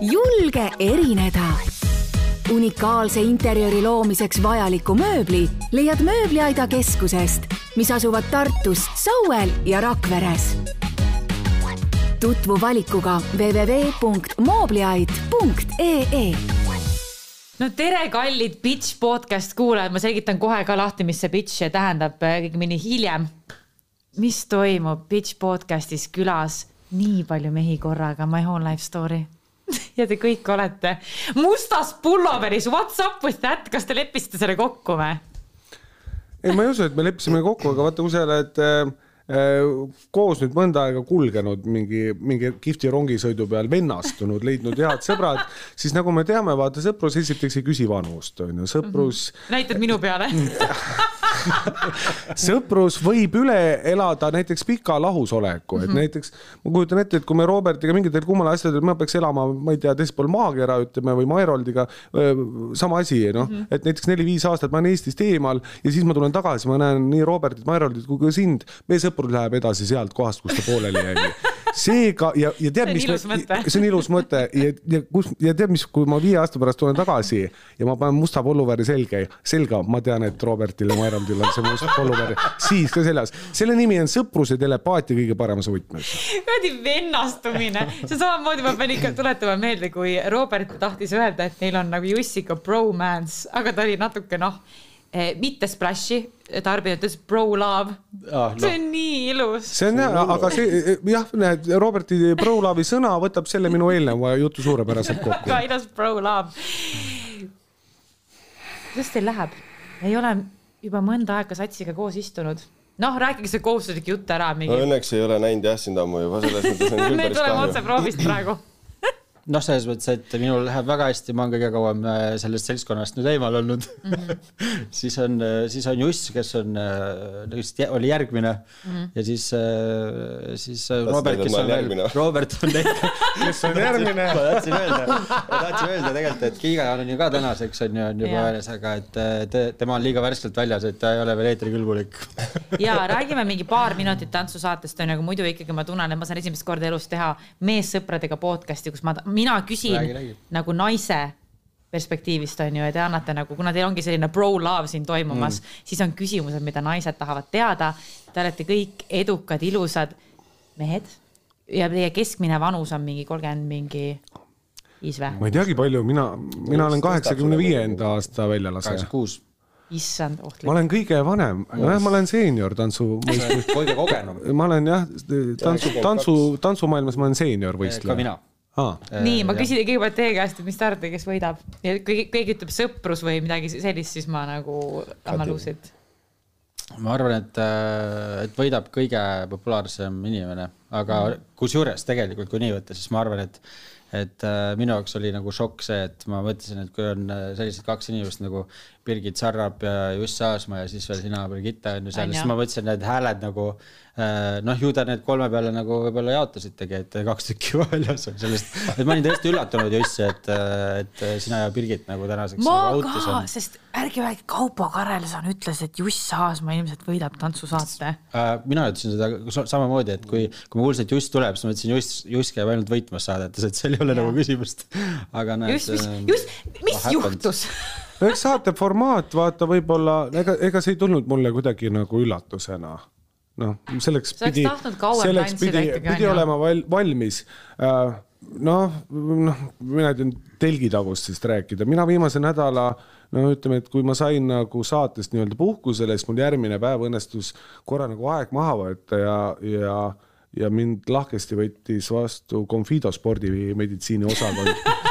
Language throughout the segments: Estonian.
julge erineda. unikaalse interjööri loomiseks vajaliku mööbli leiad Mööbliaida keskusest, mis asuvad Tartus, Sauel ja Rakveres. tutvu valikuga www.moobliaid.ee no tere, kallid Bitch podcast kuulajad, ma selgitan kohe ka lahti, mis see bitch tähendab, kõigemini hiljem. mis toimub Bitch podcastis külas? Nii palju mehi korraga, my whole life story ja te kõik olete mustas pulloveris, what's up with that, kas te leppisite selle kokku või? ei, ma ei usu, et me leppisime kokku, aga vaata, kui sa oled äh, koos nüüd mõnda aega kulgenud mingi, mingi kihvti rongisõidu peal, vennastunud, leidnud head sõbrad, siis nagu me teame, vaata sõprus esiteks ei küsi vanust, on ju, sõprus mm. -hmm. näitad minu peale sõprus võib üle elada näiteks pika lahusoleku, et -hmm. näiteks ma kujutan ette, et kui me Robertiga mingitel kummal asjadel, ma peaks elama, ma ei tea, teisel pool maakera, ütleme, või Mairoldiga, sama asi, noh -hmm., et näiteks neli-viis aastat ma olen Eestist eemal ja siis ma tulen tagasi, ma näen nii Robertit, Mairoldit kui ka sind, meie sõprus läheb edasi sealt kohast, kus ta pooleli jäi seega ja, ja tead, mis, see on ilus mõte ja, ja kus ja tead, mis, kui ma viie aasta pärast tulen tagasi ja ma panen musta polluvääri selge, selga, ma tean, et Robertil ja Mairaldil on see must polluvääri siis ka seljas. selle nimi on sõpruse telepaatia kõige paremas võtmes. kuradi vennastumine, see samamoodi, ma pean ikka tuletama meelde, kui Robert tahtis öelda, et neil on nagu Jussiga bromance, aga ta oli natuke noh mitte splash'i, tarbija ütles bro love ah,. No. see on nii ilus. see on jah, aga see jah, näed, Roberti bro love'i sõna võtab selle minu eelneva jutu suurepäraselt kokku. väga ilus bro love. kuidas teil läheb? ei ole juba mõnda aega satsiga koos istunud noh, rääkige see kohustuslik jutt ära mingi. no õnneks ei ole näinud jah sind ammu juba, selles mõttes on küll päris kahju. me tuleme otse proovist praegu noh, selles mõttes, et minul läheb väga hästi, ma olen kõige kauem äh, sellest seltskonnast nüüd eemal olnud mm. -hmm. siis on, äh, siis on Juss, kes on, äh, oli järgmine mm -hmm. ja siis, siis Kas Robert, kes on veel, Robert on tegelikult kes on järgmine. ma tahtsin öelda, ma tahtsin öelda tegelikult, et Kiiga on ju ka tänaseks on ju, on juba väljas, aga et te, tema on liiga värskelt väljas, et ta ei ole veel eetrikõlbulik. ja räägime mingi paar minutit tantsusaatest on ju, aga muidu ikkagi ma tunnen, et ma saan esimest korda elus teha meessõpradega podcast'i, kus ma mina küsin räägi, räägi. nagu naise perspektiivist on ju, ja te annate nagu, kuna teil ongi selline bro love siin toimumas mm., siis on küsimused, mida naised tahavad teada. Te olete kõik edukad, ilusad mehed ja teie keskmine vanus on mingi kolmkümmend mingi viis või? ma ei teagi, palju mina, mina olen kaheksakümne viienda aasta väljalase. kaheksakümmend kuus issand, ohtlik. ma olen kõige vanem, nojah, ma olen seenior tantsu kõige kogenum. ma olen jah, tantsu, tantsu, tantsumaailmas ma olen seenior võistleja. ka mina Ah. nii, ma küsin kõigepealt teie käest, et mis te arvate, kes võidab ja kui keegi ütleb sõprus või midagi sellist, siis ma nagu annan luusid. ma arvan, et, äh, et võidab kõige populaarsem inimene, aga mm. kusjuures tegelikult, kui nii võtta, siis ma arvan, et et äh, minu jaoks oli nagu šokk see, et ma mõtlesin, et kui on äh, sellised kaks inimest nagu Birgit Sarrap ja Juss Aasma ja siis veel sina, Birgitta on ju seal, siis ma mõtlesin, need hääled nagu Äh, noh, ju te need kolme peale nagu võib-olla jaotasitegi, et kaks tükki väljas on sellest, et ma olin tõesti üllatunud Jussi, et, et sina ja Birgit nagu tänaseks. ma nagu ka, sest ärge rääkige, Kaupo Karelson ütles, et Juss Aasma ilmselt võidab tantsusaate äh,. mina ütlesin seda samamoodi, et kui, kui ma kuulsin, et Juss tuleb, siis ma mõtlesin, Juss, Juss käib ainult võitmas saadetes, et seal ei ole ja. nagu küsimust. aga näed. just, mis, äh, just, mis juhtus no eks saate formaat, vaata, võib-olla ega, ega see ei tulnud mulle kuidagi nagu üllatusena. Noh, selleks pidi, selleks pidi, pidi olema val, valmis. Uh, noh, noh, mina ei tea telgitagustest rääkida, mina viimase nädala no ütleme, et kui ma sain nagu saatest nii-öelda puhkusele, siis mul järgmine päev õnnestus korra nagu aeg maha võtta ja, ja, ja mind lahkesti võttis vastu Confido spordimeditsiini osakond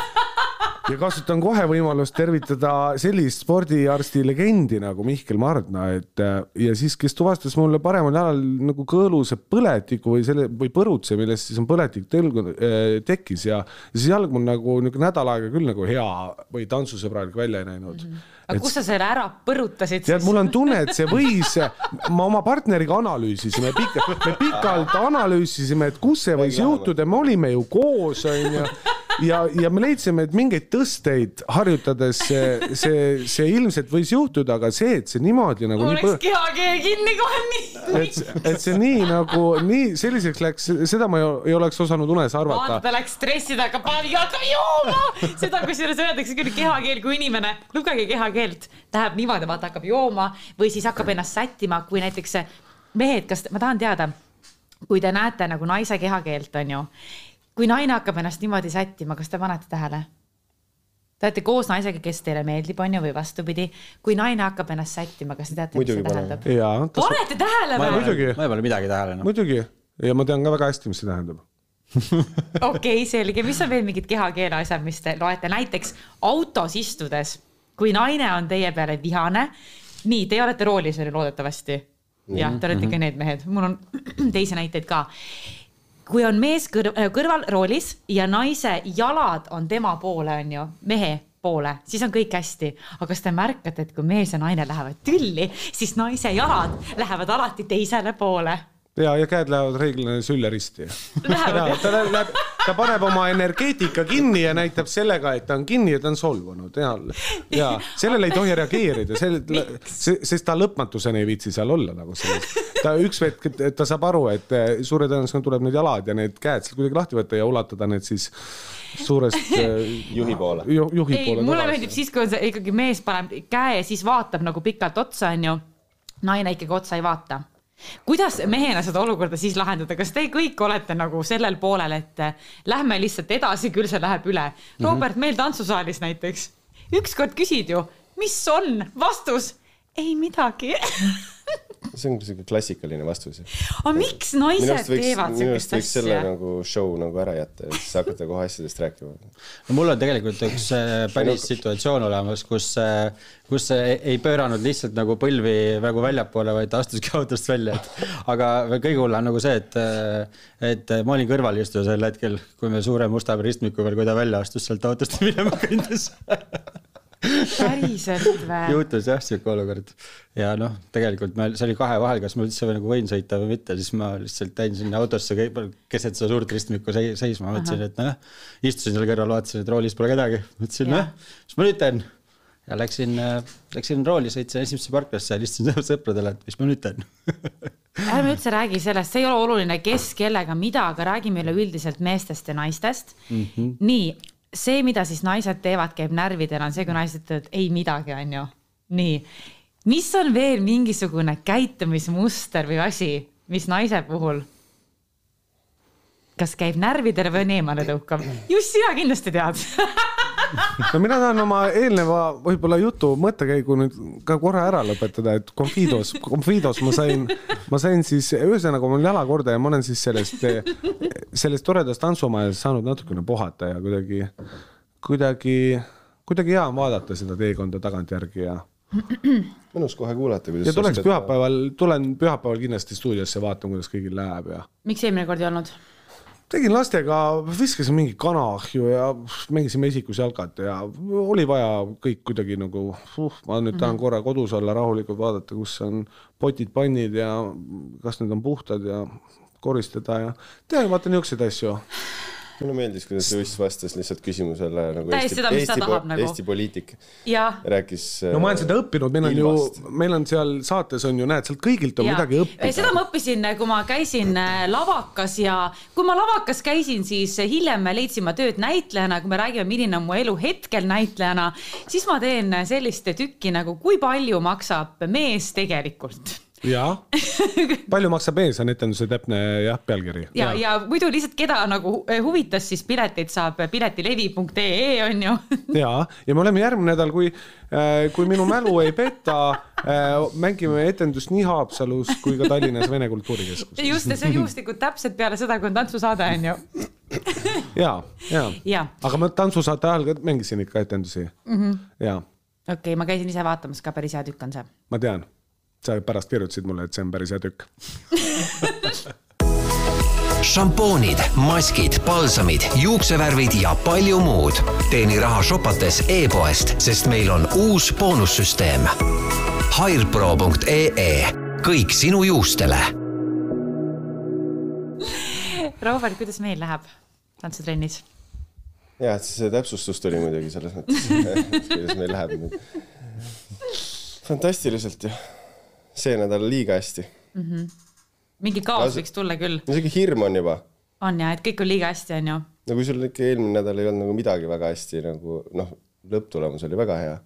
ja kasutan kohe võimalust tervitada sellist spordiarsti legendi nagu Mihkel Mardna, et ja siis, kes tuvastas mulle paremal jalal nagu kõõluse põletiku või selle või põrutse, millest siis on põletik telgu äh, tekkis ja, ja siis jalg mul nagu niisugune nädal aega küll nagu hea või tantsusõbralik välja ei näinud mm. -hmm aga kus sa selle ära põrutasid tead, mul on tunne, et see võis, ma oma partneriga analüüsisime pikalt, me pikalt analüüsisime, et kus see võis juhtuda, me olime ju koos, onju ja, ja me leidsime, et mingeid tõsteid harjutades see, see, see ilmselt võis juhtuda, aga see, et see niimoodi nagu. mul läks kehakeel kinni kohe nii. et, et see nii nagu nii selliseks läks, seda ma ei oleks osanud unes arvata. ta läks stressi, ta hakkab paaniga, hakkab jooma. seda kusjuures öeldakse küll kehakeel, kui inimene, lugege kehakeelt, läheb niimoodi, vaata hakkab jooma või siis hakkab ennast sättima, kui näiteks mehed, kas ma tahan teada, kui te näete nagu naise kehakeelt, onju kui naine hakkab ennast niimoodi sättima, kas te panete tähele? Te olete koos naisega, kes teile meeldib, on ju, või vastupidi. kui naine hakkab ennast sättima, kas te teate, mis see tähendab? panete tähele või? muidugi. ma ei pane midagi tähele no.. muidugi ja ma tean ka väga hästi, mis see tähendab okei okay,, selge, mis on veel mingid kehakeele asjad, mis te loete, näiteks autos istudes, kui naine on teie peale vihane. nii, teie olete roolis oli loodetavasti. jah, te olete ikka mhm. need mehed, mul on teisi näiteid ka kui on mees kõr äh, kõrval roolis ja naise jalad on tema poole, on ju, mehe poole, siis on kõik hästi. aga kas te märkate, et kui mees ja naine lähevad tülli, siis naise jalad lähevad alati teisele poole ja, ja käed lähevad reeglina sülle risti. ta läheb, ta paneb oma energeetika kinni ja näitab sellega, et ta on kinni ja ta on solvunud ja, ja sellele ei tohi reageerida, selle, sest ta lõpmatuseni ei viitsi seal olla nagu selles. ta üks hetk, ta saab aru, et eh, suure tõenäosusega tuleb need jalad ja need käed sealt kuidagi lahti võtta ja ulatada need siis suurest eh, juhi poole ju,. juhi ei, poole. mulle meeldib siis, kui on see ikkagi mees paneb käe siis vaatab nagu pikalt otsa, onju. naine ikkagi otsa ei vaata kuidas mehena seda olukorda siis lahendada, kas te kõik olete nagu sellel poolel, et eh, lähme lihtsalt edasi, küll see läheb üle? Mhm. Robert, meil tantsusaalis näiteks, ükskord küsid ju, mis on vastus? ei midagi see on siuke klassikaline vastus. aga miks naised võiks, teevad siukest asja? selle nagu show nagu ära jätta ja siis hakata kohe asjadest rääkima. no mul on tegelikult üks äh, päris situatsioon olemas, kus, äh, kus ei pööranud lihtsalt nagu põlvi nagu väljapoole, vaid astuski autost välja, et aga kõige hullem nagu see, et, äh, et ma olin kõrvalistuja sel hetkel, kui me suure musta ristmiku peal, kui ta välja astus sealt autost minema kõndis päriselt või? juhtus jah sihuke olukord ja noh, tegelikult meil, see oli kahe vahel, kas ma üldse nagu võin sõita või mitte, siis ma lihtsalt jäin sinna autosse keset seda suurt ristmikku seisma, mõtlesin, et noh, istusin seal kõrval, vaatasin, et roolis pole kedagi, mõtlesin noh, mis ma nüüd teen ja läksin, läksin rooli, sõitsin esimesse parklasse istusin sõpradele, et mis ma nüüd teen ärme üldse räägi sellest, see ei ole oluline, kes kellega mida, aga räägime üleüldiselt meestest ja naistest mm. -hmm. nii, see, mida siis naised teevad, käib närvidele, on see, kui naised ütlevad ei midagi, onju. nii, mis on veel mingisugune käitumismuster või asi, mis naise puhul kas käib närvidele või on eemale tõukav? just sina kindlasti tead no mina tahan oma eelneva võib-olla jutu mõttekäigu nüüd ka korra ära lõpetada, et Confidos, Confidos ma sain, ma sain siis, ühesõnaga mul jalakorda ja ma olen siis sellest, sellest toredast tantsumajast saanud natukene puhata ja kuidagi, kuidagi, kuidagi hea on vaadata seda teekonda tagantjärgi ja mõnus kohe kuulata, kuidas. ja tuleks pühapäeval, tulen pühapäeval kindlasti stuudiosse vaatama, kuidas kõigil läheb ja. miks eelmine kord ei olnud? Tegin lastega, viskasin mingi kanahju ja mängisime esikusjalgat ja oli vaja kõik kuidagi nagu uh,, ma nüüd tahan -hmm. korra kodus olla, rahulikult vaadata, kus on potid-pannid ja kas need on puhtad ja koristada ja teha vaata niisuguseid asju mulle meeldis, kuidas Juss vastas lihtsalt küsimusele nagu täiesti Eesti, Eesti, tahab, nagu. Eesti poliitik. rääkis. no ma olen seda õppinud, meil on ilmast. ju, meil on seal saates on ju, näed, sealt kõigilt on ja. midagi õppida. seda ma õppisin, kui ma käisin äh, lavakas ja kui ma lavakas käisin, siis hiljem leidsin ma tööd näitlejana, kui me räägime, milline on mu elu hetkel näitlejana, siis ma teen sellist tükki nagu, kui palju maksab mees tegelikult jaa, palju maksab ees, on etenduse täpne jah, pealkiri. ja, ja, ja muidu lihtsalt, keda nagu huvitas, siis pileteid saab piletilevi.ee on ju. ja, ja me oleme järgmine nädal, kui, eh, kui minu mälu ei peta, eh, mängime etendust nii Haapsalus kui ka Tallinnas Vene Kultuurikeskuses. just, ja see on juhuslikult täpselt peale seda, kui on tantsusaade on ju ja, ja, ja., aga ma tantsusaate ajal ka mängisin ikka etendusi mm. -hmm. ja. okei okay,, ma käisin ise vaatamas ka, päris hea tükk on see. ma tean sa pärast kirjutasid mulle, et see on päris hea tükk šampoonid, maskid, palsamid, juuksevärvid ja palju muud. teeni raha shopates e-poest, sest meil on uus boonussüsteem. Hairpro.ee, kõik sinu juustele. Robert, kuidas meil läheb tantsutrennis? ja, et see täpsustus tuli muidugi selles mõttes kuidas meil läheb nüüd. fantastiliselt ju, see nädal liiga hästi mm. -hmm. mingi kaos võiks tulla küll. isegi hirm on juba. on ja, et kõik on liiga hästi, on ju. no kui sul ikka eelmine nädal ei olnud nagu midagi väga hästi nagu noh, lõpptulemus oli väga hea.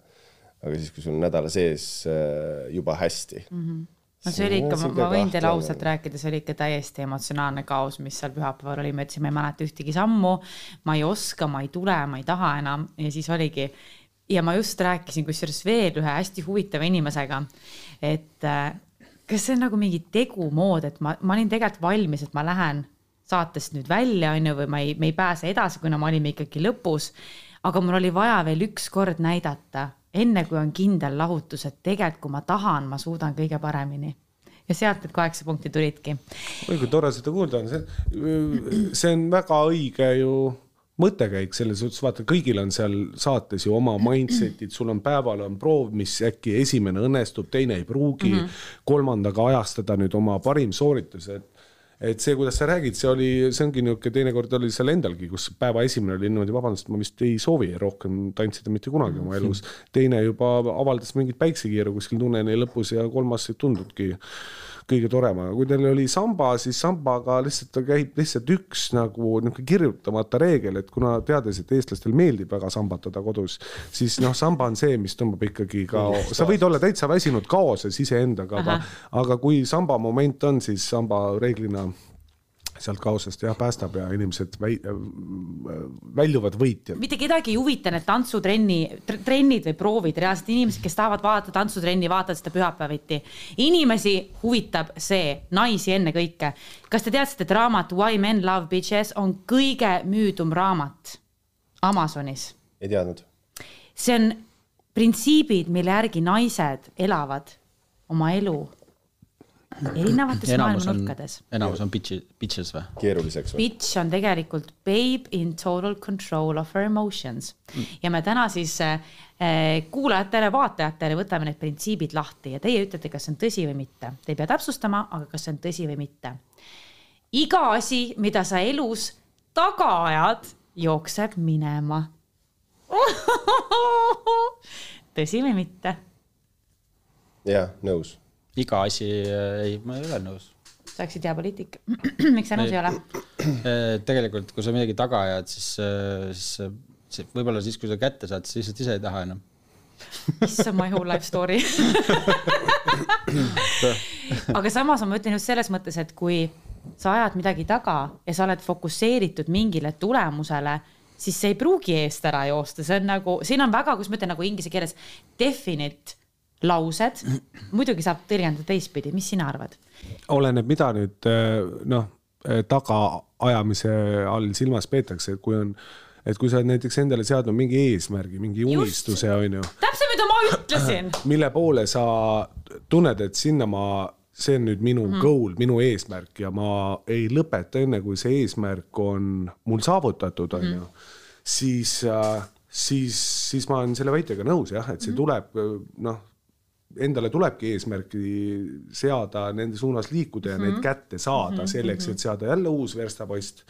aga siis, kui sul nädala sees äh, juba hästi mm. -hmm no see oli ikka, ma võin teile ausalt rääkida, see oli ikka täiesti emotsionaalne kaos, mis seal pühapäeval oli, ma ütlesin, ma ei mäleta ühtegi sammu, ma ei oska, ma ei tule, ma ei taha enam ja siis oligi ja ma just rääkisin kusjuures veel ühe hästi huvitava inimesega, et äh, kas see on nagu mingi tegumood, et ma, ma olin tegelikult valmis, et ma lähen saatest nüüd välja, on ju, või ma ei, me ei pääse edasi, kuna me olime ikkagi lõpus. aga mul oli vaja veel ükskord näidata, enne kui on kindel lahutus, et tegelikult, kui ma tahan, ma suudan kõige paremini ja sealt need kaheksa punkti tulidki. oi kui tore seda kuulda on, see, see on väga õige ju mõttekäik selles suhtes, vaata, kõigil on seal saates ju oma mindset'id, sul on päeval on proov, mis äkki esimene õnnestub, teine ei pruugi mm, -hmm. kolmandaga ajastada nüüd oma parim sooritus, et et see, kuidas sa räägid, see oli, see ongi niisugune, teinekord oli seal endalgi, kus päeva esimene oli niimoodi, vabandust, ma vist ei soovi rohkem tantsida mitte kunagi oma elus. teine juba avaldas mingit päiksekiiru kuskil tunneli lõpus ja kolmas ei tundnudki kõige torem, aga kui teil oli samba, siis sambaga lihtsalt ta käib lihtsalt üks nagu niisugune kirjutamata reegel, et kuna teades, et eestlastel meeldib väga sambatada kodus, siis noh, samba on see, mis tõmbab ikkagi ka, sa võid olla täitsa väsinud kaoses iseendaga, aga, aga kui samba moment on, siis samba reeglina sealt kaosest jah, päästab ja inimesed väi, väljuvad võitjad. mitte kedagi ei huvita need tantsutrenni, trennid või proovid, reaalselt inimesed, kes tahavad vaadata tantsutrenni, vaatavad seda pühapäeviti. inimesi huvitab see, naisi ennekõike. kas te teadsite, et raamat Why men love bitches on kõige müüdum raamat Amazonis? ei teadnud. see on printsiibid, mille järgi naised elavad oma elu erinevates maailma nurkades. enamus on bitch, bitches või? keeruliseks või? Bitch on tegelikult babe in total control of her emotions mm. ja me täna siis äh, kuulajatele, vaatajatele võtame need printsiibid lahti ja teie ütlete, kas see on tõsi või mitte. Te ei pea täpsustama, aga kas see on tõsi või mitte. iga asi, mida sa elus taga ajad, jookseb minema tõsi või mitte? jah, nõus iga asi, äh, ei, ma ei ole nõus. sa oleksid hea poliitik. miks sa nõus ei ole? Äh, tegelikult, kui sa midagi taga ajad, siis, äh, siis, siis võib-olla siis, kui sa kätte saad, siis lihtsalt ise ei taha enam issand, my whole life story aga samas ma ütlen just selles mõttes, et kui sa ajad midagi taga ja sa oled fokusseeritud mingile tulemusele, siis see ei pruugi eest ära joosta, see on nagu, siin on väga, kuidas ma ütlen nagu inglise keeles definite laused, muidugi saab tõlgendada teistpidi, mis sina arvad? oleneb, mida nüüd eh, noh, eh, tagaajamise all silmas peetakse, et kui on, et kui sa oled näiteks endale seadnud mingi eesmärgi, mingi unistuse, on ju. täpselt, mida ma ütlesin. mille poole sa tunned, et sinna ma, see on nüüd minu mm -hmm. goal, minu eesmärk ja ma ei lõpeta enne, kui see eesmärk on mul saavutatud, on ju, mhm. siis äh, siis, siis ma olen selle väitega nõus jah, et see mhm. tuleb noh, endale tulebki eesmärki seada, nende suunas liikuda ja mm -hmm. need kätte saada -hmm. selleks, et saada jälle uus verstapost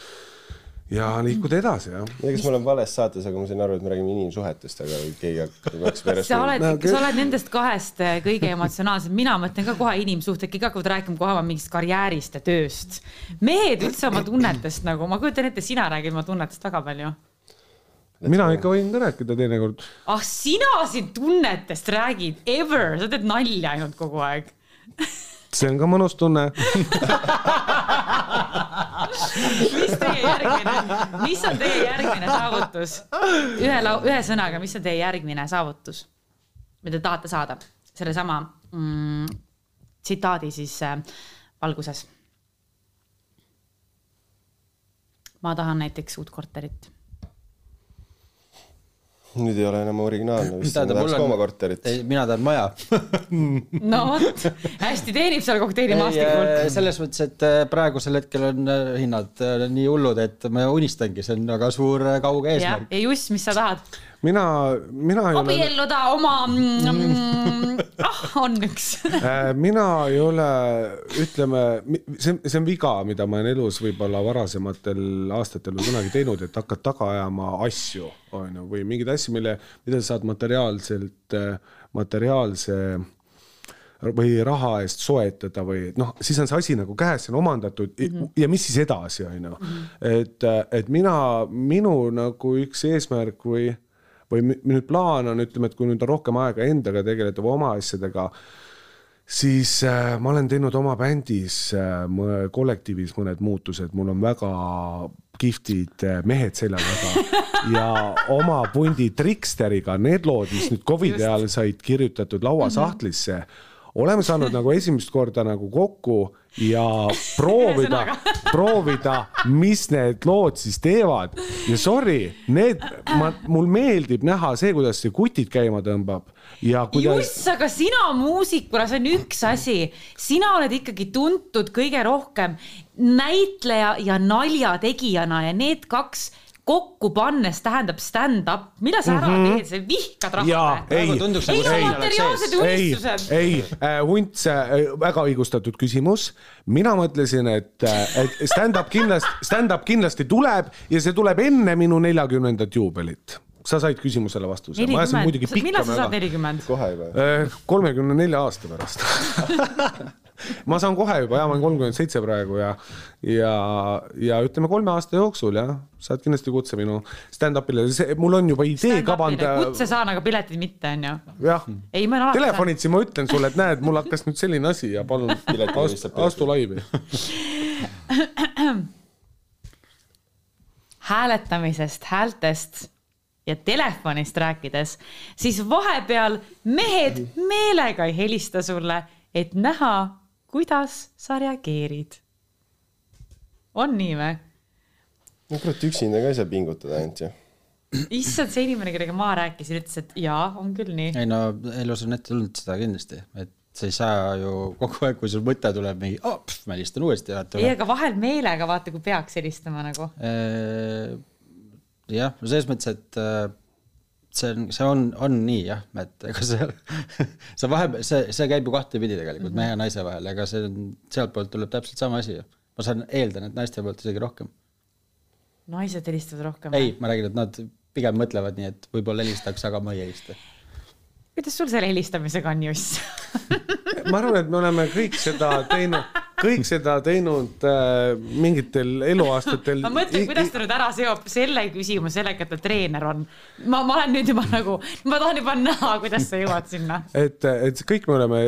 ja liikuda edasi, jah. tea, kas ma olen vales saates, aga ma sain aru, et me räägime inimsuhetest, aga keegi hakkas pärast. sa oled no,, sa oled nendest kahest eh, kõige emotsionaalsem, mina mõtlen ka kohe inimsuhted, kõik hakkavad rääkima kohe mingist karjäärist ja tööst. mehed üldse oma tunnetest nagu, ma kujutan ette, sina räägid oma tunnetest väga palju mina ikka võin ka rääkida teinekord. ah, sina siin tunnetest räägid, ever, sa teed nalja ainult kogu aeg see on ka mõnus tunne mis teie järgmine, mis on teie järgmine saavutus? ühe lau-, ühe sõnaga, mis on teie järgmine saavutus, mida te tahate saada sellesama mm, tsitaadi siis äh, valguses? ma tahan näiteks uut korterit nüüd ei ole enam originaalne vist, ma tahaks ka oma korterit. mina tahan maja no vot, hästi teenib seal kokteilimaastikul. Äh, selles mõttes, et äh, praegusel hetkel on äh, hinnad nii hullud, et ma unistangi, see on väga suur kauge eesmärk. ja Juss, mis sa tahad? mina, mina ei ole. abielluda oma mm, mm, ah, on üks äh, mina ei ole, ütleme, see, see on viga, mida ma olen elus võib-olla varasematel aastatel või kunagi teinud, et hakkad taga ajama asju, on ju, või mingeid asju, mille, mida sa saad materiaalselt, materiaalse või raha eest soetada või noh, siis on see asi nagu käes, see on omandatud mm -hmm. ja mis siis edasi, on ju. Mhm. et, et mina, minu nagu üks eesmärk või või nüüd plaan on, ütleme, et kui nüüd on rohkem aega endaga tegeleda või oma asjadega, siis äh, ma olen teinud oma bändis äh,, kollektiivis mõned muutused, mul on väga kihvtid äh, mehed selja taga. Ja oma pundi Tricksteriga, need lood, mis nüüd Covidi ajal said kirjutatud lauasahtlisse mm, -hmm oleme saanud nagu esimest korda nagu kokku ja proovida, proovida, mis need lood siis teevad. ja sorry, need, ma, mul meeldib näha see, kuidas see kutid käima tõmbab ja kuidas. just, aga sina muusikuna, see on üks asi, sina oled ikkagi tuntud kõige rohkem näitleja ja naljategijana ja need kaks kokku pannes tähendab stand-up, mida sa ära mm -hmm. teed, sa vihkad rahva. ei, ei, ei, materiaalsed unistused. ei, ei, Hunts äh,, väga õigustatud küsimus. mina mõtlesin, et, äh, et stand-up kindlasti, stand-up kindlasti tuleb ja see tuleb enne minu neljakümnendat juubelit sa said küsimusele vastuse. millal sa saad nelikümmend? kohe juba. Äh, kolmekümne nelja aasta pärast ma saan kohe juba, ja ma olen kolmkümmend seitse praegu ja, ja, ja ütleme kolme aasta jooksul jah, saad kindlasti kutse minu stand-up'ile, see, mul on juba idee kavand. kutse saan, aga piletid mitte, on ju. jah, telefonitsi ma ütlen sulle, et näed, mul hakkas nüüd selline asi ja palun astu, astu laivi hääletamisest, häältest ja telefonist rääkides, siis vahepeal mehed meelega ei helista sulle, et näha, kuidas sa reageerid. on nii või? no kurat, üksinda ka ei saa pingutada ainult ju. issand, see inimene, kellega ma rääkisin, ütles, et jaa, on küll nii. ei no elus on ette tulnud seda kindlasti, et sa ei saa ju kogu aeg, kui sul mõte tuleb mingi oh,, ma helistan uuesti. ei, aga vahel meelega vaata, kui peaks helistama nagu. jah, selles mõttes, et see on, see on, on nii jah, et ega see, see vahepeal, see, see käib ju kahtepidi tegelikult mehe ja naise vahel, ega see on, sealtpoolt tuleb täpselt sama asi ju. ma saan, eeldan, et naiste poolt isegi rohkem. naised helistavad rohkem? ei, ma räägin, et nad pigem mõtlevad nii, et võib-olla helistaks, aga ma ei helista. kuidas sul selle helistamisega on, Juss ma arvan, et me oleme kõik seda teinud kõik seda teinud äh, mingitel eluaastatel. ma mõtlen, kuidas ta nüüd ära seob selle küsimuse sellega, et ta treener on. ma, ma olen nüüd juba nagu, ma tahan juba näha, kuidas sa jõuad sinna. et, et kõik me oleme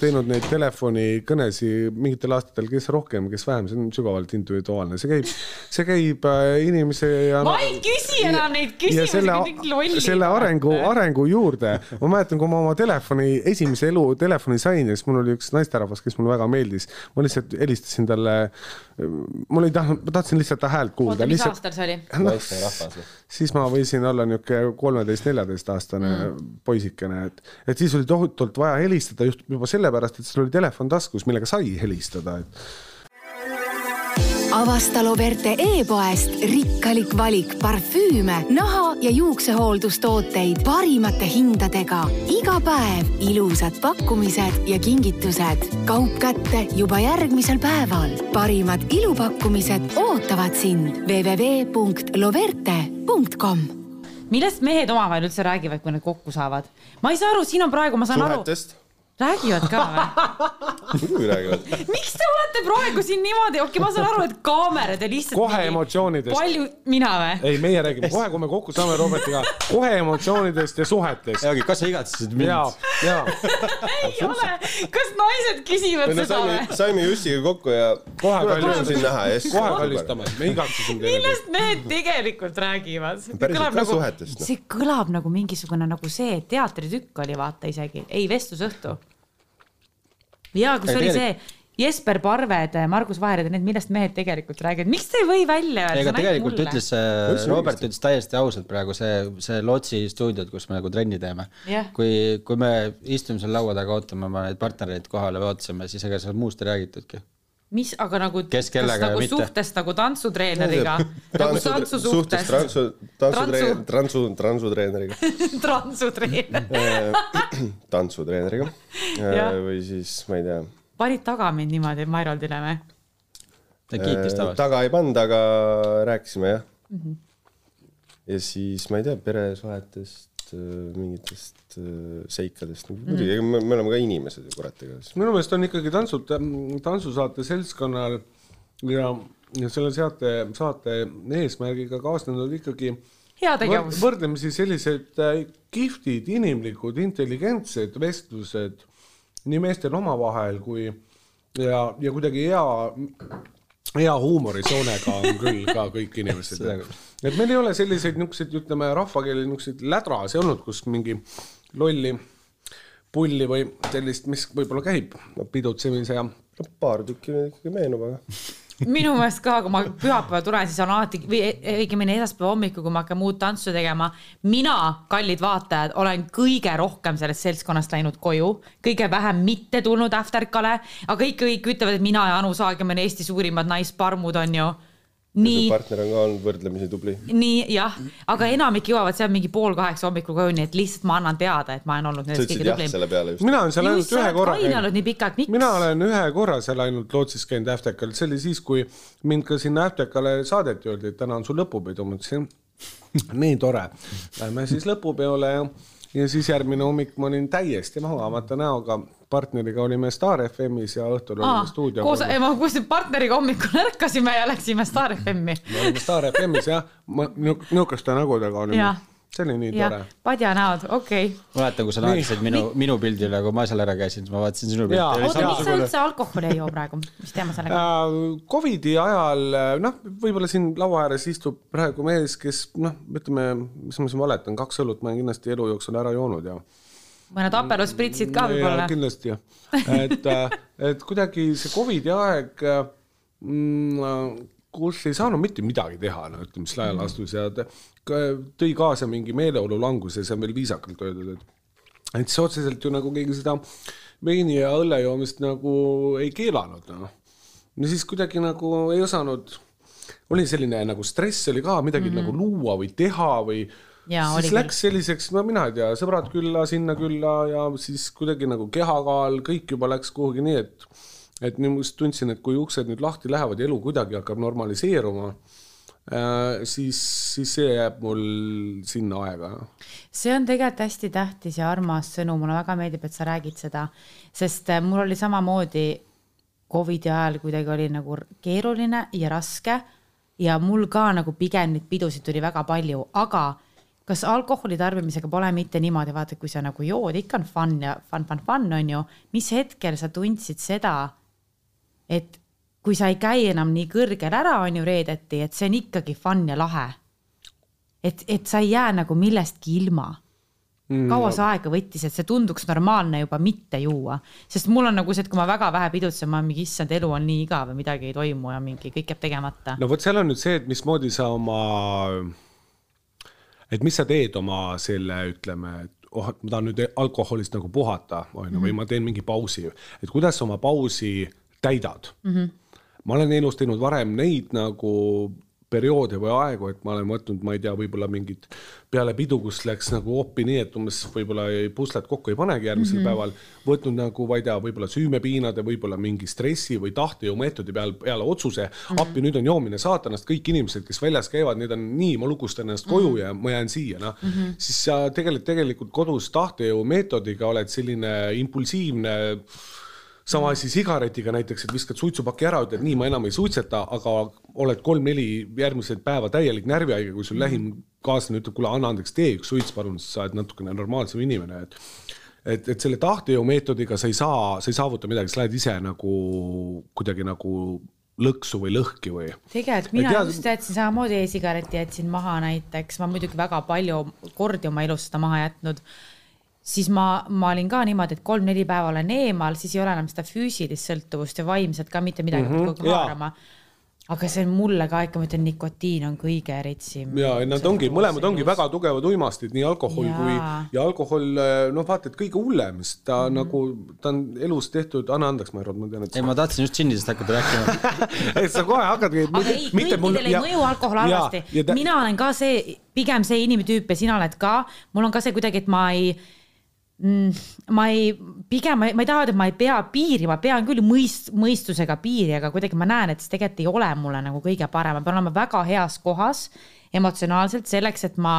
teinud neid telefonikõnesi mingitel aastatel, kes rohkem, kes vähem, see on sügavalt individuaalne, see käib, see käib äh, inimese ja. ma ei küsi enam neid küsimusi, kõik lollid. selle arengu, arengu juurde, ma mäletan, kui ma oma telefoni, esimese elu telefoni sain ja siis mul oli üks naisterahvas, kes mulle väga meeldis ma lihtsalt helistasin talle, mul ei tahtnud, ma tahtsin lihtsalt ta häält kuulda. oota, mis aastal see oli no,? siis ma võisin olla niisugune kolmeteist-neljateistaastane mm. poisikene, et, et siis oli tohutult vaja helistada just juba sellepärast, et sul oli telefon taskus, millega sai helistada, et avasta Loverte e-poest rikkalik valik parfüüme, naha ja juuksehooldustooteid parimate hindadega. iga päev ilusad pakkumised ja kingitused. kaup kätte juba järgmisel päeval. parimad ilupakkumised ootavad sind www.loverte.com millest mehed omavahel üldse räägivad, kui nad kokku saavad? ma ei saa aru, siin on praegu, ma saan Suhetest. aru räägivad ka või? muidugi räägivad. miks te olete praegu siin niimoodi, okei okay,, ma saan aru, et kaamerad ja lihtsalt. kohe emotsioonidest. palju, mina või? ei, meie räägime kohe, kui me kokku saame Robertiga, kohe emotsioonidest ja suhetest. Jagi, kas sa igatsesid mind? ja, ja. ei ole, kas naised küsivad no, seda või? saime Jussiga kokku ja kohe kallistame kohe kallistame, me igatsesime. millest mehed tegelikult räägivad? päriselt ka nagu, suhetest. see kõlab nagu mingisugune nagu see teatritükk oli vaata isegi, ei vestlusõhtu ja kus ei, oli see Jesper Parved, Margus Vahered ja need, millest mehed tegelikult räägivad, miks te ei või välja öelda? ega tegelikult mulle. ütles, Robert ütles täiesti ausalt praegu see, see Lotsi stuudiod, kus me nagu trenni teeme yeah.. kui, kui me istume seal laua taga, ootame oma neid partnereid kohale või ootasime, siis ega seal muust ei räägitudki. Mis, aga nagu, kellega nagu mitte? suhtest nagu tantsutreeneriga nagu tantsu suhtes tantsu, tantsutreener, tantsu, tantsutreeneriga tantsutreener tantsutreeneriga või siis ma ei tea. panid taga mind niimoodi Mairaldile või? ta kiitis tavaliselt. taga ei pannud, aga rääkisime jah mm. -hmm. ja siis ma ei tea, peresuhetest, mingitest seikadest, muidugi mm, -hmm. me, me oleme ka inimesed ju kurat, ega siis. minu meelest on ikkagi tantsud, tantsusaate seltskonnal ja, ja selle saate, saate eesmärgiga kaasnenud ikkagi heategevus. võrdlemisi sellised äh, kihvtid, inimlikud, intelligentsed vestlused nii meestel omavahel kui ja, ja kuidagi hea hea huumorisoonega on küll ka kõik inimesed et meil ei ole selliseid niisuguseid, ütleme rahvakeeli niisuguseid lädrasi olnud, kus mingi lolli pulli või sellist, mis võib-olla käib pidutsemise ja. paar tükki ikkagi meenub, aga minu meelest ka, kui ma pühapäeval tulen, siis on alati või õigemini esmaspäeva hommikul, kui ma hakkan muud tantsu tegema. mina, kallid vaatajad, olen kõige rohkem sellest seltskonnast läinud koju, kõige vähem mitte tulnud Afterkale, aga kõik, kõik ütlevad, et mina ja Anu Saagem on Eesti suurimad naisparmud, on ju nii. partner on ka olnud võrdlemisi tubli. nii jah, aga enamik jõuavad seal mingi pool kaheksa hommikul koju, nii et lihtsalt ma annan teada, et ma olen olnud nendest kõige tublim. mina olen seal ainult ühe korra käinud. nii pikalt, miks? mina olen ühe korra seal ainult Lootsis käinud Äftekal, see oli siis, kui mind ka sinna Äftekale saadeti, öeldi, et täna on sul lõpupidu, ma ütlesin nii tore. Lähme siis lõpupeole ja, ja siis järgmine hommik ma olin täiesti magamata näoga partneriga olime Star FM-is ja õhtul Aa, olime stuudio. koos, ma kuulsin, partneriga hommikul ärkasime ja läksime Star FM-i. me olime Star FM-is jah, ma niisuguste nägudega olime see oli nii tore. padja näod, okei okay.. mäletan, kui sa naersid minu, minu pildile, kui ma seal ära käisin, siis ma vaatasin sinu pilti. oota, miks sa üldse alkoholi ei joo praegu, mis teema sellega on uh,? Covidi ajal, noh, võib-olla siin laua ääres istub praegu mees, kes noh, ütleme, mis ma siin valetan, kaks õlut ma olen kindlasti elu jooksul ära joonud ja mõned Aperol spritsid ka võib-olla. kindlasti jah, et, äh, et kuidagi see Covidi aeg mm, kus ei saanud mitte midagi teha, no ütleme siis laiali astus ja tõi kaasa mingi meeleolu languse, see on veel viisakalt öeldud, et et siis otseselt ju nagu keegi seda veini ja õlle joomist nagu ei keelanud, noh. no siis kuidagi nagu ei osanud, oli selline nagu stress oli ka, midagi mm -hmm. nagu luua või teha või siis läks selliseks, no mina ei tea, sõbrad külla, sinna külla ja siis kuidagi nagu kehakaal, kõik juba läks kuhugi nii, et et nüüd ma just tundsin, et kui uksed nüüd lahti lähevad ja elu kuidagi hakkab normaliseeruma äh,, siis, siis see jääb mul sinna aega. see on tegelikult hästi tähtis ja armas sõnum, mulle väga meeldib, et sa räägid seda, sest äh, mul oli samamoodi Covidi ajal kuidagi oli nagu keeruline ja raske ja mul ka nagu pigem neid pidusid tuli väga palju, aga kas alkoholi tarbimisega pole mitte niimoodi, vaata, kui sa nagu jood, ikka on fun ja fun, fun, fun on ju. mis hetkel sa tundsid seda, et kui sa ei käi enam nii kõrgel ära, on ju reedeti, et see on ikkagi fun ja lahe. et, et sa ei jää nagu millestki ilma mm,. kaua see aega võttis, et see tunduks normaalne juba mitte juua, sest mul on nagu see, et kui ma väga vähe pidutsen, ma mingi issand, elu on nii igav ja midagi ei toimu ja mingi kõik jääb tegemata. no vot, seal on nüüd see, et mismoodi sa oma et mis sa teed oma selle, ütleme, et oh, ma tahan nüüd alkoholist nagu puhata, on ju, või mhm. ma teen mingi pausi, et kuidas sa oma pausi täidad mm. -hmm. Ma olen elus teinud varem neid nagu perioode või aegu, et ma olen võtnud, ma ei tea, võib-olla mingit peale pidu, kus läks nagu oppi nii, et umbes võib-olla puslet kokku ei panegi järgmisel mm -hmm. päeval, võtnud nagu, ma ei tea, võib-olla süümepiinade, võib-olla mingi stressi või tahtejõu meetodi peal, peale otsuse mm, -hmm. appi, nüüd on joomine saatanast, kõik inimesed, kes väljas käivad, need on nii, ma lukustan ennast mm -hmm. koju ja ma jään siia, noh mm -hmm.. siis sa tegelikult, tegelikult kodus tahtejõu meetodiga oled selline impulsiivne sama asi sigaretiga näiteks, et viskad suitsupaki ära, ütled nii, ma enam ei suitseta, aga oled kolm-neli järgmised päeva täielik närvihaige, kui sul lähim kaaslane ütleb, kuule, anna andeks, tee üks suits, palun, siis sa oled natukene normaalsem inimene, et et, et selle tahtejõu meetodiga sa ei saa, sa ei saavuta midagi, sa lähed ise nagu kuidagi nagu lõksu või lõhki või. tegelikult mina tea... just jätsin samamoodi e-sigareti jätsin maha näiteks, ma muidugi väga palju kordi oma elus seda maha jätnud siis ma, ma olin ka niimoodi, et kolm-neli päeva olen eemal, siis ei ole enam seda füüsilist sõltuvust ja vaimset ka mitte midagi mm -hmm, hakkab haarama aga see on mulle ka ikka, ma ütlen, nikotiin on kõige eritsim. ja nad ongi, mõlemad ongi väga tugevad uimastid, nii alkohol ja. kui ja alkohol, noh, vaata, et kõige hullem, sest ta mm -hmm. nagu, ta on elus tehtud, anna andeks, ma arvan, ma tean, et. ei, ma tahtsin just džinnisest hakata rääkima et sa kohe hakkadki. aga ei, kõikidele ei mõju alkohol halvasti. Ta... mina olen ka see, pigem see inimtüüp ja sina oled ka, mul on ka see kuidagi, et ma ei ma ei, pigem ma ei, ma ei taha öelda, et ma ei pea piiri, ma pean küll mõist-, mõistusega piiri, aga kuidagi ma näen, et see tegelikult ei ole mulle nagu kõige parem, ma pean olema väga heas kohas emotsionaalselt selleks, et ma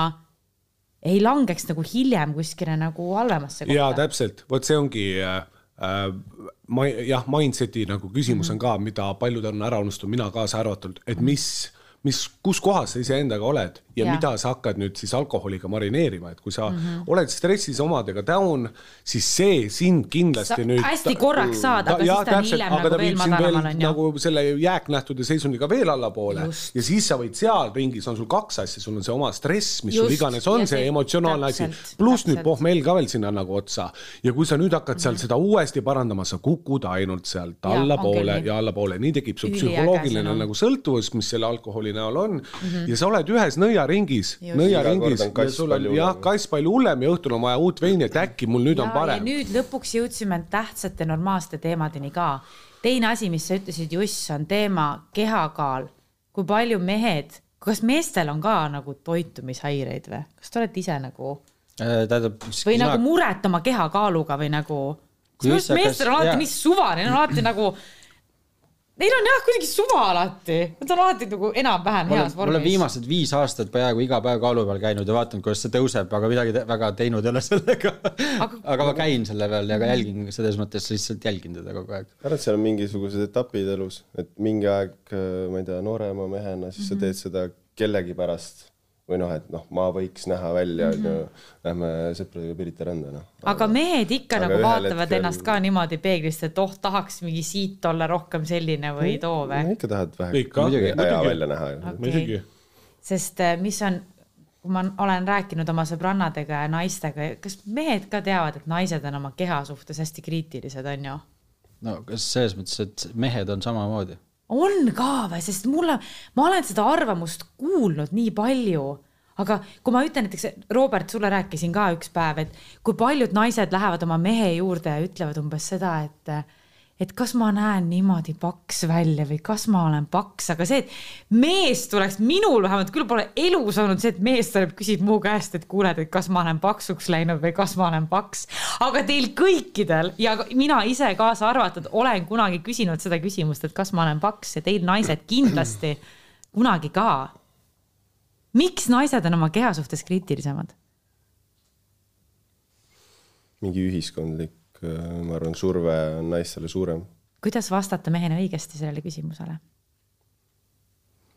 ei langeks nagu hiljem kuskile nagu halvemasse kohta. jaa, täpselt, vot see ongi äh, äh ma jah, mindset'i nagu küsimus mm -hmm. on ka, mida paljud on ära unustanud, mina kaasa arvatud, et mis mis, kus kohas sa iseendaga oled ja, ja mida sa hakkad nüüd siis alkoholiga marineerima, et kui sa mm -hmm. oled stressis omadega down, siis see sind kindlasti sa, nüüd. hästi korraks saad, aga ja, siis ta on hiljem nagu veel madalamal on ju. nagu selle jääknähtude seisundiga veel allapoole Just. ja siis sa võid seal ringis, on sul kaks asja, sul on see oma stress, mis Just. sul iganes on, see emotsionaalne asi, pluss nüüd pohmell ka veel sinna nagu otsa. ja kui sa nüüd hakkad mm -hmm. seal seda uuesti parandama, sa kukud ainult sealt allapoole ja allapoole, nii tekib sul psühholoogiline nagu sõltuvus, mis selle alkoholi näol on mm -hmm. ja sa oled ühes nõia nõiaringis, nõiaringis ja sul on jah, kass palju hullem ja õhtul on vaja uut veini, et äkki mul nüüd ja, on parem. nüüd lõpuks jõudsime tähtsate normaalsete teemadeni ka. teine asi, mis sa ütlesid, Juss, on teema kehakaal. kui palju mehed, kas meestel on ka nagu toitumishäireid või, kas te olete ise nagu äh,? tähendab. või sina... nagu muret oma kehakaaluga või nagu. meestel on alati nii suva, neil on alati nagu Neil on jah kuidagi suva alati, nad on alati nagu enam-vähem heas vormis. ma olen viimased viis aastat peaaegu iga päev kaalu peal käinud ja vaadanud, kuidas see tõuseb, aga midagi te väga teinud ei ole sellega aga... aga ma käin selle peal ja ka jälgin selles mõttes lihtsalt jälgin teda kogu aeg. ma arvan, et seal on mingisugused etapid elus, et mingi aeg, ma ei tea, noorema mehena, siis mm -hmm. sa mhm. teed seda kellegi pärast või noh, et noh, ma võiks näha välja, ju, mhm. lähme sõpradega Pirita randa, noh. aga mehed ikka aga nagu vaatavad hetkel... ennast ka niimoodi peeglist, et oh, tahaks mingi siit olla rohkem selline või too või? ikka tahad vähe, muidugi hea välja näha ju okay.. muidugi. sest äh, mis on, kui ma olen rääkinud oma sõbrannadega ja naistega, kas mehed ka teavad, et naised on oma keha suhtes hästi kriitilised, on ju? no kas selles mõttes, et mehed on samamoodi on ka või, sest mulle, ma olen seda arvamust kuulnud nii palju, aga kui ma ütlen näiteks, Robert, sulle rääkisin ka üks päev, et kui paljud naised lähevad oma mehe juurde ja ütlevad umbes seda, et et kas ma näen niimoodi paks välja või kas ma olen paks, aga see, et mees tuleks, minul vähemalt küll pole elus olnud see, et mees tuleb, küsib mu käest, et kuule, et kas ma olen paksuks läinud või kas ma olen paks. aga teil kõikidel ja mina ise kaasa arvatud olen kunagi küsinud seda küsimust, et kas ma olen paks ja teil naised kindlasti kunagi ka. miks naised on oma keha suhtes kriitilisemad? mingi ühiskondlik ma arvan, surve on naistele suurem. kuidas vastata mehena õigesti sellele küsimusele?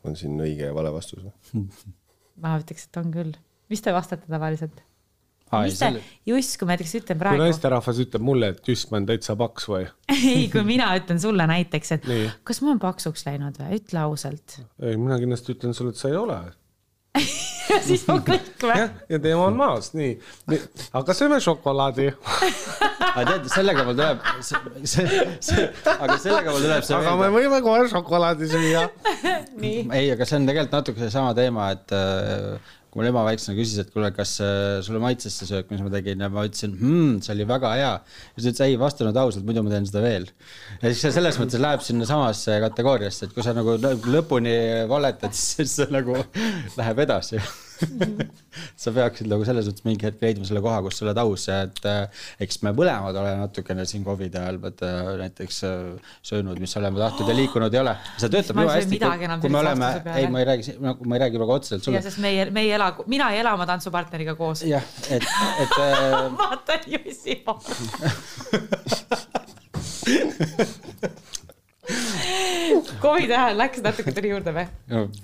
on siin õige ja vale vastus või ma ütleks, et on küll. mis te vastate tavaliselt? mis te, Juss, kui ma näiteks ütlen praegu. kui naisterahvas ütleb mulle, et Juss, ma olen täitsa paks või ei, kui mina ütlen sulle näiteks, et Nii. kas ma olen paksuks läinud või, ütle ausalt. ei, mina kindlasti ütlen sulle, et sa ei ole ja siis on kõik või? jah, ja teema on maas, nii, aga sööme šokolaadi aga tead, sellega mul tuleb, see, see, see, aga sellega mul tuleb see aga meelde. me võime kohe šokolaadi süüa ei, aga see on tegelikult natuke seesama teema, et äh, kui mul ema väiksena küsis, et kuule, kas äh, sulle maitses see söök, mis ma tegin ja ma ütlesin mmm,, see oli väga hea. ja siis ta ütles ei, vastanud ausalt, muidu ma teen seda veel. ja siis see selles mõttes läheb sinna samasse kategooriasse, et kui sa nagu lõpuni valetad, siis see nagu läheb edasi sa peaksid nagu selles mõttes mingi hetk leidma selle koha, kus sa oled aus et äh, eks me mõlemad oleme natukene siin Covidi ajal vaata näiteks äh, söönud, mis oleme tahtnud ja liikunud ei ole. see töötab juba hästi, kui me oleme, ei, ma ei räägi, nagu ma ei räägi väga otseselt sulle. sest meie, me ei ela, mina ei ela oma tantsupartneriga koos. jah, et, et äh... vaatan Jussi poole Covidi ajal läks natuke tuli juurde või?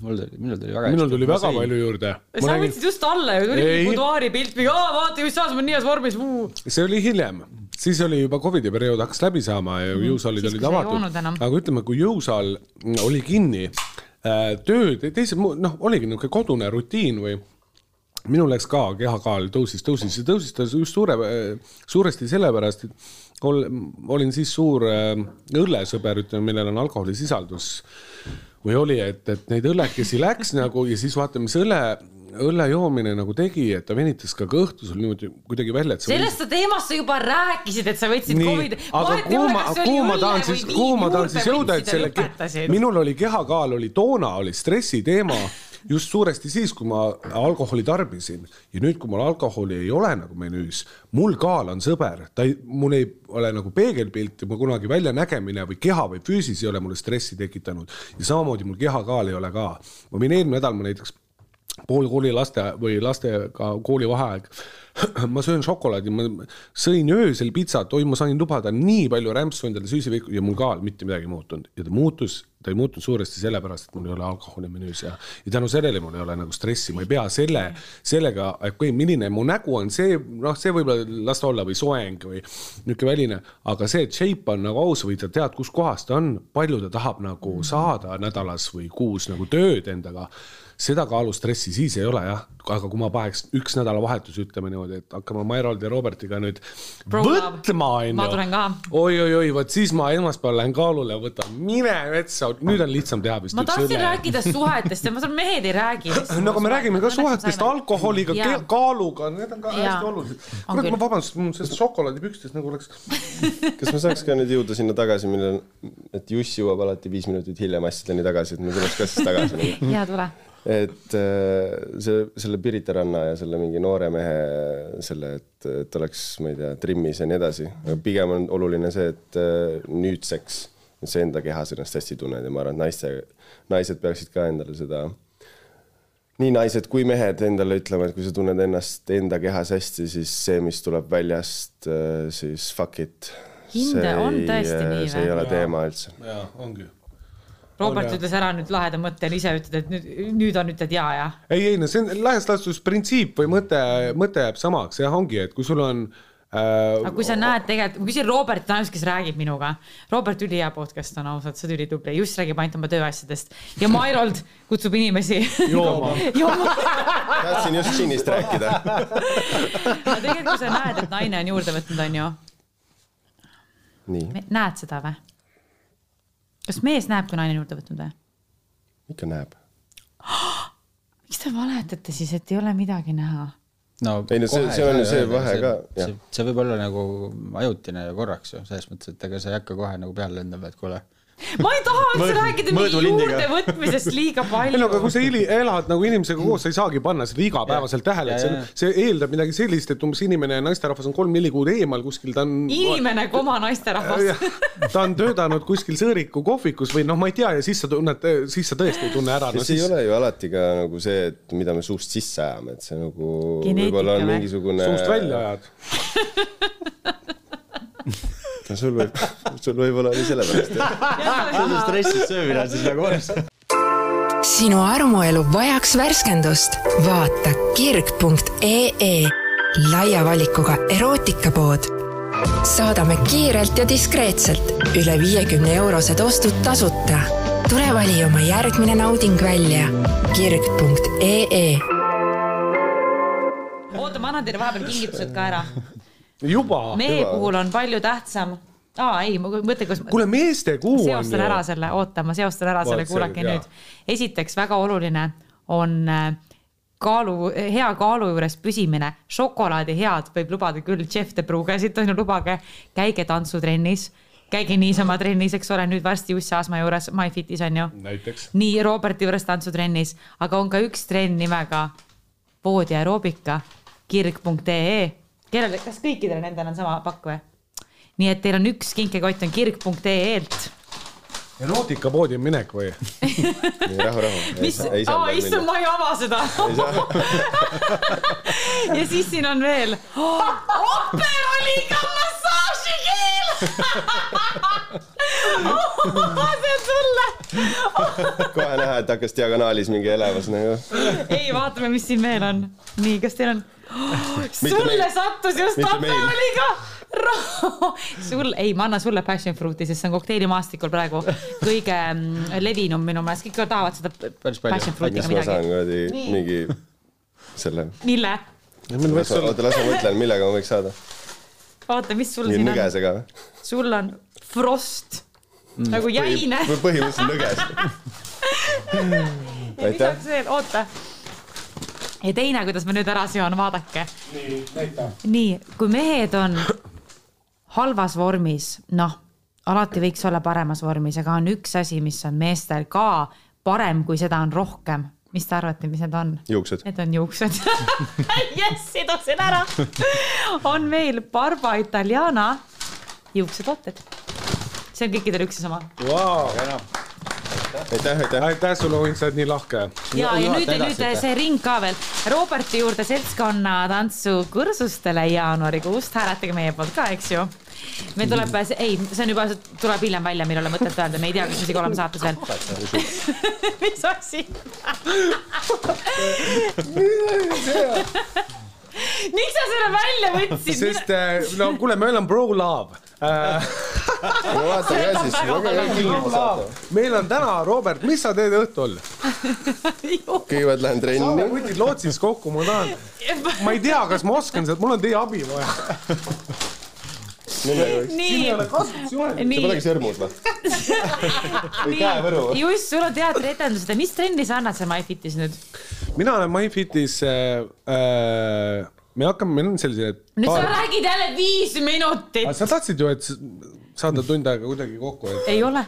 mul tuli, minul tuli väga. minul tuli väga palju juurde. sa räägin... võtsid just alla ju, tuli buduaari pilt või, vaata, just saas, ma olen nii heas vormis. see oli hiljem, siis oli juba Covidi periood hakkas läbi saama ja mm. jõusaalid olid avatud. aga ütleme, kui jõusaal oli kinni, äh, tööd, teised, noh, oligi niisugune kodune rutiin või minul läks ka kehakaal tõusis, tõusis ja tõusis ta just suure, suuresti sellepärast, et ol, olin siis suur äh, õllesõber, ütleme, millel on alkoholisisaldus või oli, et, et neid õllekesi läks nagu ja siis vaata, mis õlle õlle joomine nagu tegi, et ta venitas ka kõhtu sul niimoodi kuidagi välja, et sellest võis... teemast sa juba rääkisid, et sa võtsid Covidi. aga kuhu ma, kuhu ma tahan siis, kuhu ma tahan siis jõuda, et selle, minul oli kehakaal oli toona oli stressi teema just suuresti siis, kui ma alkoholi tarbisin. Ja nüüd, kui mul alkoholi ei ole nagu menüüs, mul kaal on sõber, ta ei, mul ei ole nagu peegelpilt ja mu kunagi väljanägemine või keha või füüsis ei ole mulle stressi tekitanud. Ja samamoodi mul kehakaal ei ole ka. ma võin eelmine nädal, ma näiteks poolkooli laste või lastega koolivaheaeg. ma söön šokolaadi, ma sõin öösel pitsat, oi, ma sain lubada nii palju rämpsu endale süüsivõiku ja mul ka mitte midagi ei muutunud ja ta muutus, ta ei muutunud suuresti sellepärast, et mul ei ole alkoholi menüüs ja, ja tänu sellele mul ei ole nagu stressi, ma ei pea selle, sellega, et kui milline mu nägu on, see noh, see võib-olla las ta olla või soeng või niisugune väline, aga see, et shape on nagu aus või sa tead, kus kohas ta on, palju ta tahab nagu saada nädalas või kuus nagu tööd endaga seda kaalustressi siis ei ole jah, aga kui ma paneks üks nädalavahetus, ütleme niimoodi, et hakkame Mairold ja Robertiga nüüd Bro võtma, onju. ma tulen ka. oi-oi-oi, vot siis ma esmaspäeval lähen kaalule ja võtan, mine metsa, nüüd on lihtsam teha vist. ma tahtsin rääkida suhetest ja ma saan, mehed ei räägi. no aga me räägime ka suhetest, alkoholiga, kaaluga, need on ka ja. hästi olulised. kurat ma vabandust, mul sellest šokolaadipükstes nagu oleks. kas ma saaks ka nüüd jõuda sinna tagasi, millal, et Juss jõuab alati viis minutit hiljem asjadeni tagasi, et me tuleks ka siis tagasi. ja tule et äh, see, selle Pirita ranna ja selle mingi noore mehe selle, et, et oleks, ma ei tea, trimmis ja nii edasi, aga pigem on oluline see, et äh, nüüdseks sa enda kehas ennast hästi tunned ja ma arvan, et naiste, naised peaksid ka endale seda, nii naised kui mehed endale ütlema, et kui sa tunned ennast enda kehas hästi, siis see, mis tuleb väljast, äh, siis fuck it. hinde on tõesti nii või? see ei ole teema üldse. jaa, ongi Robert ütles ära nüüd laheda mõtte ja ise ütled, et nüüd, nüüd on, ütled ja, ja. ei, ei no see on laias laastus printsiip või mõte, mõte jääb samaks jah, ongi, et kui sul on äh, aga kui sa näed tegelikult, ma küsin Robertit ainult, kes räägib minuga. Robert ülihea podcast on ausalt, sa oled ülitubli, just räägib ainult oma tööasjadest ja Mairold kutsub inimesi jooma jooma. tahtsin just džinnist rääkida. aga tegelikult, kui sa näed, et naine on juurde võtnud, onju. näed seda või? Kas mees näeb, kui naine on juurde võtnud või? ikka näeb miks te valetate siis, et ei ole midagi näha? no ei no see, see on see vahe ka. see, see võib olla nagu ajutine ja korraks ju, selles mõttes, et ega sa ei hakka kohe nagu peale lendama, et kuule ma ei taha üldse rääkida nii juurdevõtmisest liiga palju. ei no aga kui sa elad nagu inimesega koos, sa ei saagi panna seda igapäevaselt tähele, et see, see eeldab midagi sellist, et umbes inimene ja naisterahvas on kolm-neli kuud eemal kuskil, ta on. inimene, koma naisterahvas. ta on töötanud kuskil sõõriku kohvikus või noh, ma ei tea ja siis sa tunned, siis sa tõesti ei tunne ära no,. see siis... ei ole ju alati ka nagu see, et mida me suust sisse ajame, et see nagu võib-olla on mingisugune. suust välja ajad no sul võib, sul võib-olla oli sellepärast sul on stressis söömine on siis nagu olemas. sinu armuelu vajaks värskendust? vaata kirg.ee laia valikuga erootikapood. saadame kiirelt ja diskreetselt üle viiekümne eurosed ostud tasuta. tule vali oma järgmine nauding välja kirg.ee. oota, ma annan teile vahepeal kingitused ka ära juba. mehe puhul on palju tähtsam aa ei, ma mõtlen, kas. kuule, meestekuu on ju. seostan ära selle, oota, ma seostan ära selle, kuulake nüüd. esiteks väga oluline on äh, kaalu, hea kaalu juures püsimine. šokolaadi head võib lubada küll, Jeff De Brugge siit on ju, lubage, käige tantsutrennis käige niisama trennis, eks ole, nüüd varsti Jussi Aasma juures MyFitis on ju. nii Roberti juures tantsutrennis, aga on ka üks trenn nimega poodi aeroobika kirg.ee kellele, kas kõikidele nendele on sama pakk või? nii et teil on üks kinkekott on kirg.ee-lt erootikapoodi on minek või? rahu, rahu. mis, aa issand, ma ei ava seda. ja siis siin on veel oh, operoliiga massaažikeel oh, see on sulle kohe näha, et hakkas diagonaalis mingi elevus nagu. ei, vaatame, mis siin veel on. nii, kas teil on sulle sattus just tapeoliga sul, ei, ma annan sulle passion fruit'i, sest see on kokteilimaastikul praegu kõige mm, levinum minu meelest, kõik tahavad seda passion fruit'iga midagi. ma saan kuradi mingi selle. mille? oota, las ma mõtlen, millega ma võiks saada. Oota, mis sul siin nõgesega. on? sul on frost mm. nagu jäine. põhimõtteliselt nõges ja lisaks veel, oota. ja teine, kuidas ma nüüd ära seon, vaadake. nii, näita. nii, kui mehed on halvas vormis, noh, alati võiks olla paremas vormis, aga on üks asi, mis on meestel ka parem, kui seda on rohkem mis te arvate, mis need on? juuksed. Need on juuksed jess, sidusin ära on meil Barba Italiana juuksetooted. see on kõikidel üks ja sama wow.. Aitäh, aitäh. aitäh sulle, Uin, sa oled nii lahke. ja, ja nüüd, nüüd see ring ka veel. Roberti juurde seltskonna tantsukursustele jaanuarikuust, hääletage meie poolt ka, eks ju meil tuleb, ei, see on juba, tuleb hiljem välja, meil ei ole mõtet öelda, me ei tea, kas me isegi oleme saates veel. mis asi? miks sa selle välja võtsid? sest äh, no kuule, meil on bro love äh, meil on täna, Robert, mis sa teed õhtul? kõigepealt lähen trenni. saame võtid lootsis kokku, ma tahan, ma ei tea, kas ma oskan seda, mul on teie abi vaja nii. sa polegi sõrmus või? või käevõru või? just, sul on teatrietendused ja mis trenni sa annad seal MyFitis nüüd? Mina olen MyFitis äh,, äh, me hakkame, meil on sellised. nüüd paar... sa räägid jälle viis minutit. sa tahtsid ju, et saada tund aega kuidagi kokku et.... ei ole.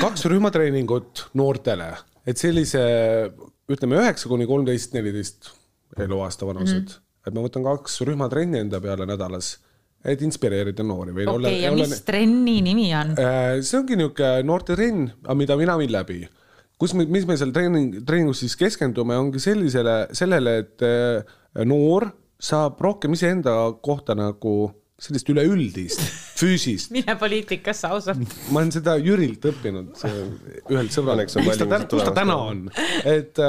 kaks rühmatreeningut noortele, et sellise ütleme üheksa kuni kolmteist, neliteist eluaasta vanused mm, -hmm. et ma võtan kaks rühmatrenni enda peale nädalas et inspireerida noori või olla. ja mis ole... trenni nimi on? Äh, see ongi niisugune noortetrenn, mida mina viin läbi. Kus me, mis me seal treening, treeningus siis keskendume, ongi sellisele, sellele, et äh, noor saab rohkem iseenda kohta nagu sellist üleüldist füüsist. mine poliitikasse ausalt. ma olen seda Jürilt õppinud, ühelt sõbralt, kus ta, kus ta täna on, et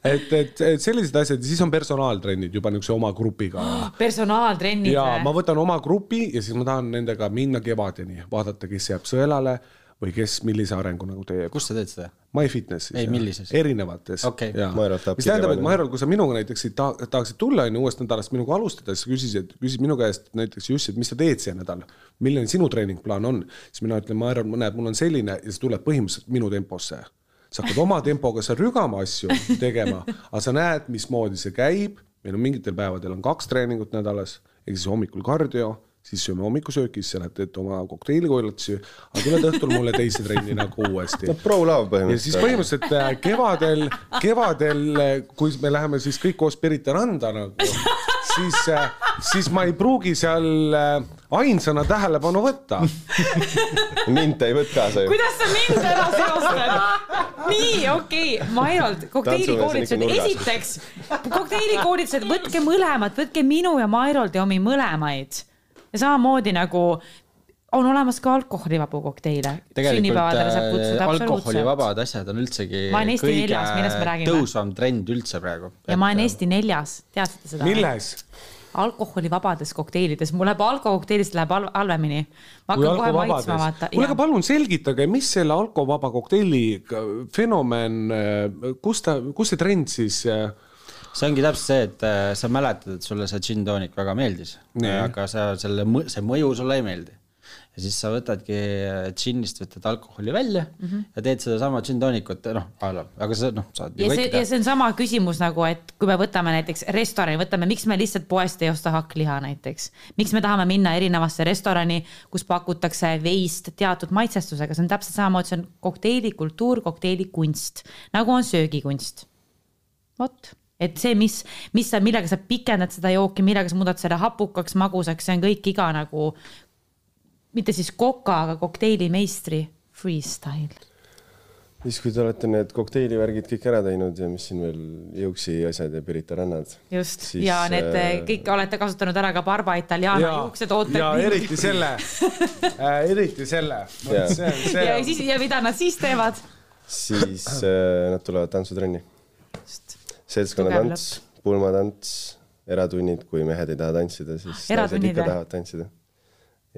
et, et, et sellised asjad ja siis on personaaltrennid juba niisuguse oma grupiga oh,. personaaltrennid. ja ma võtan oma grupi ja siis ma tahan nendega minna kevadeni, vaadata, kes jääb sõelale või kes millise arengu nagu teeb. kus sa teed seda? MyFitnessis. ei, millises? erinevates okay.. mis tähendab, et Mairal, kui sa minuga näiteks ta, tahaksid tulla onju uuest nädalast minuga alustada, siis küsisid, küsid minu käest näiteks Jussi, et mis sa teed see nädal. milline sinu treeningplaan on, siis mina ütlen, Mairal, näed, mul on selline ja see tuleb põhimõtteliselt minu temposse sa hakkad oma tempoga seal rügama asju tegema, aga sa näed, mismoodi see käib. meil on mingitel päevadel on kaks treeningut nädalas, ehk siis hommikul kardio, siis sööme hommikusööki, siis sa lähed teed oma kokteilikojlatusi, aga tuled õhtul mulle teise trenni nagu uuesti. no pro love põhimõtteliselt. ja siis põhimõtteliselt äh, kevadel, kevadel, äh, kui me läheme siis kõik koos Pirita randa nagu, siis, äh, siis ma ei pruugi seal ainsana tähelepanu võtta mind ta ei võtnud kaasa ju. kuidas sa mind ära seostad? nii, okei okay., Mairolt, kokteiilikoolitused, esiteks, kokteiilikoolitused, võtke mõlemad, võtke minu ja Mairoldi omi mõlemaid. Ja samamoodi nagu on olemas ka alkoholivabu kokteile. tegelikult äh, alkoholivabad asjad on üldsegi kõige tõusvam trend üldse praegu. ja ma olen Eesti neljas, teadsite seda? milles? alkoholivabades kokteilides, mul läheb alkokokteilis läheb halvemini. ma hakkan kohe maitsma, vaata. kuule, aga palun selgitage, mis selle alkovaba kokteili fenomen, kus ta, kus see trend siis äh, see ongi täpselt see, et äh, sa mäletad, et sulle see gin tonic väga meeldis, aga sa selle, see mõju sulle ei meeldi ja siis sa võtadki džinnist, võtad alkoholi välja mm -hmm. ja teed sedasama džinntoonikut, noh, aga sa noh, saad ja see, ja see on sama küsimus nagu, et kui me võtame näiteks restorani, võtame, miks me lihtsalt poest ei osta hakkliha näiteks. miks me tahame minna erinevasse restorani, kus pakutakse veist teatud maitsestusega, see on täpselt samamoodi, see on kokteilikultuur, kokteilikunst, nagu on söögikunst. vot et see, mis, mis sa, millega sa pikendad seda jooki, millega sa muudad selle hapukaks, magusaks, see on kõik iga nagu mitte siis koka, aga kokteilimeistri freestyle. siis, kui te olete need kokteilivärgid kõik ära teinud ja mis siin veel, Jõuksi asjad ja Pirita rännad. just, ja need äh... kõik olete kasutanud ära ka Barba Italiana juuksetooted. ja eriti selle äh, eriti selle. ja siis, ja mida nad siis teevad? siis äh, nad tulevad tantsutrenni. Seltskonnatants, pulmatants, eratunnid, kui mehed ei taha tantsida, siis naised ikka tahavad tantsida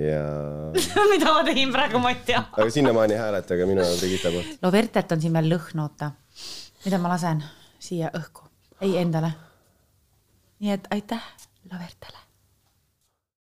ja mida ma tegin praegu, ma ei tea. aga sinnamaani hääletage minu ja Brigitta poolt. Lovertet on siin veel lõhn, oota. mida ma lasen siia õhku? ei, endale. nii et aitäh Lovertele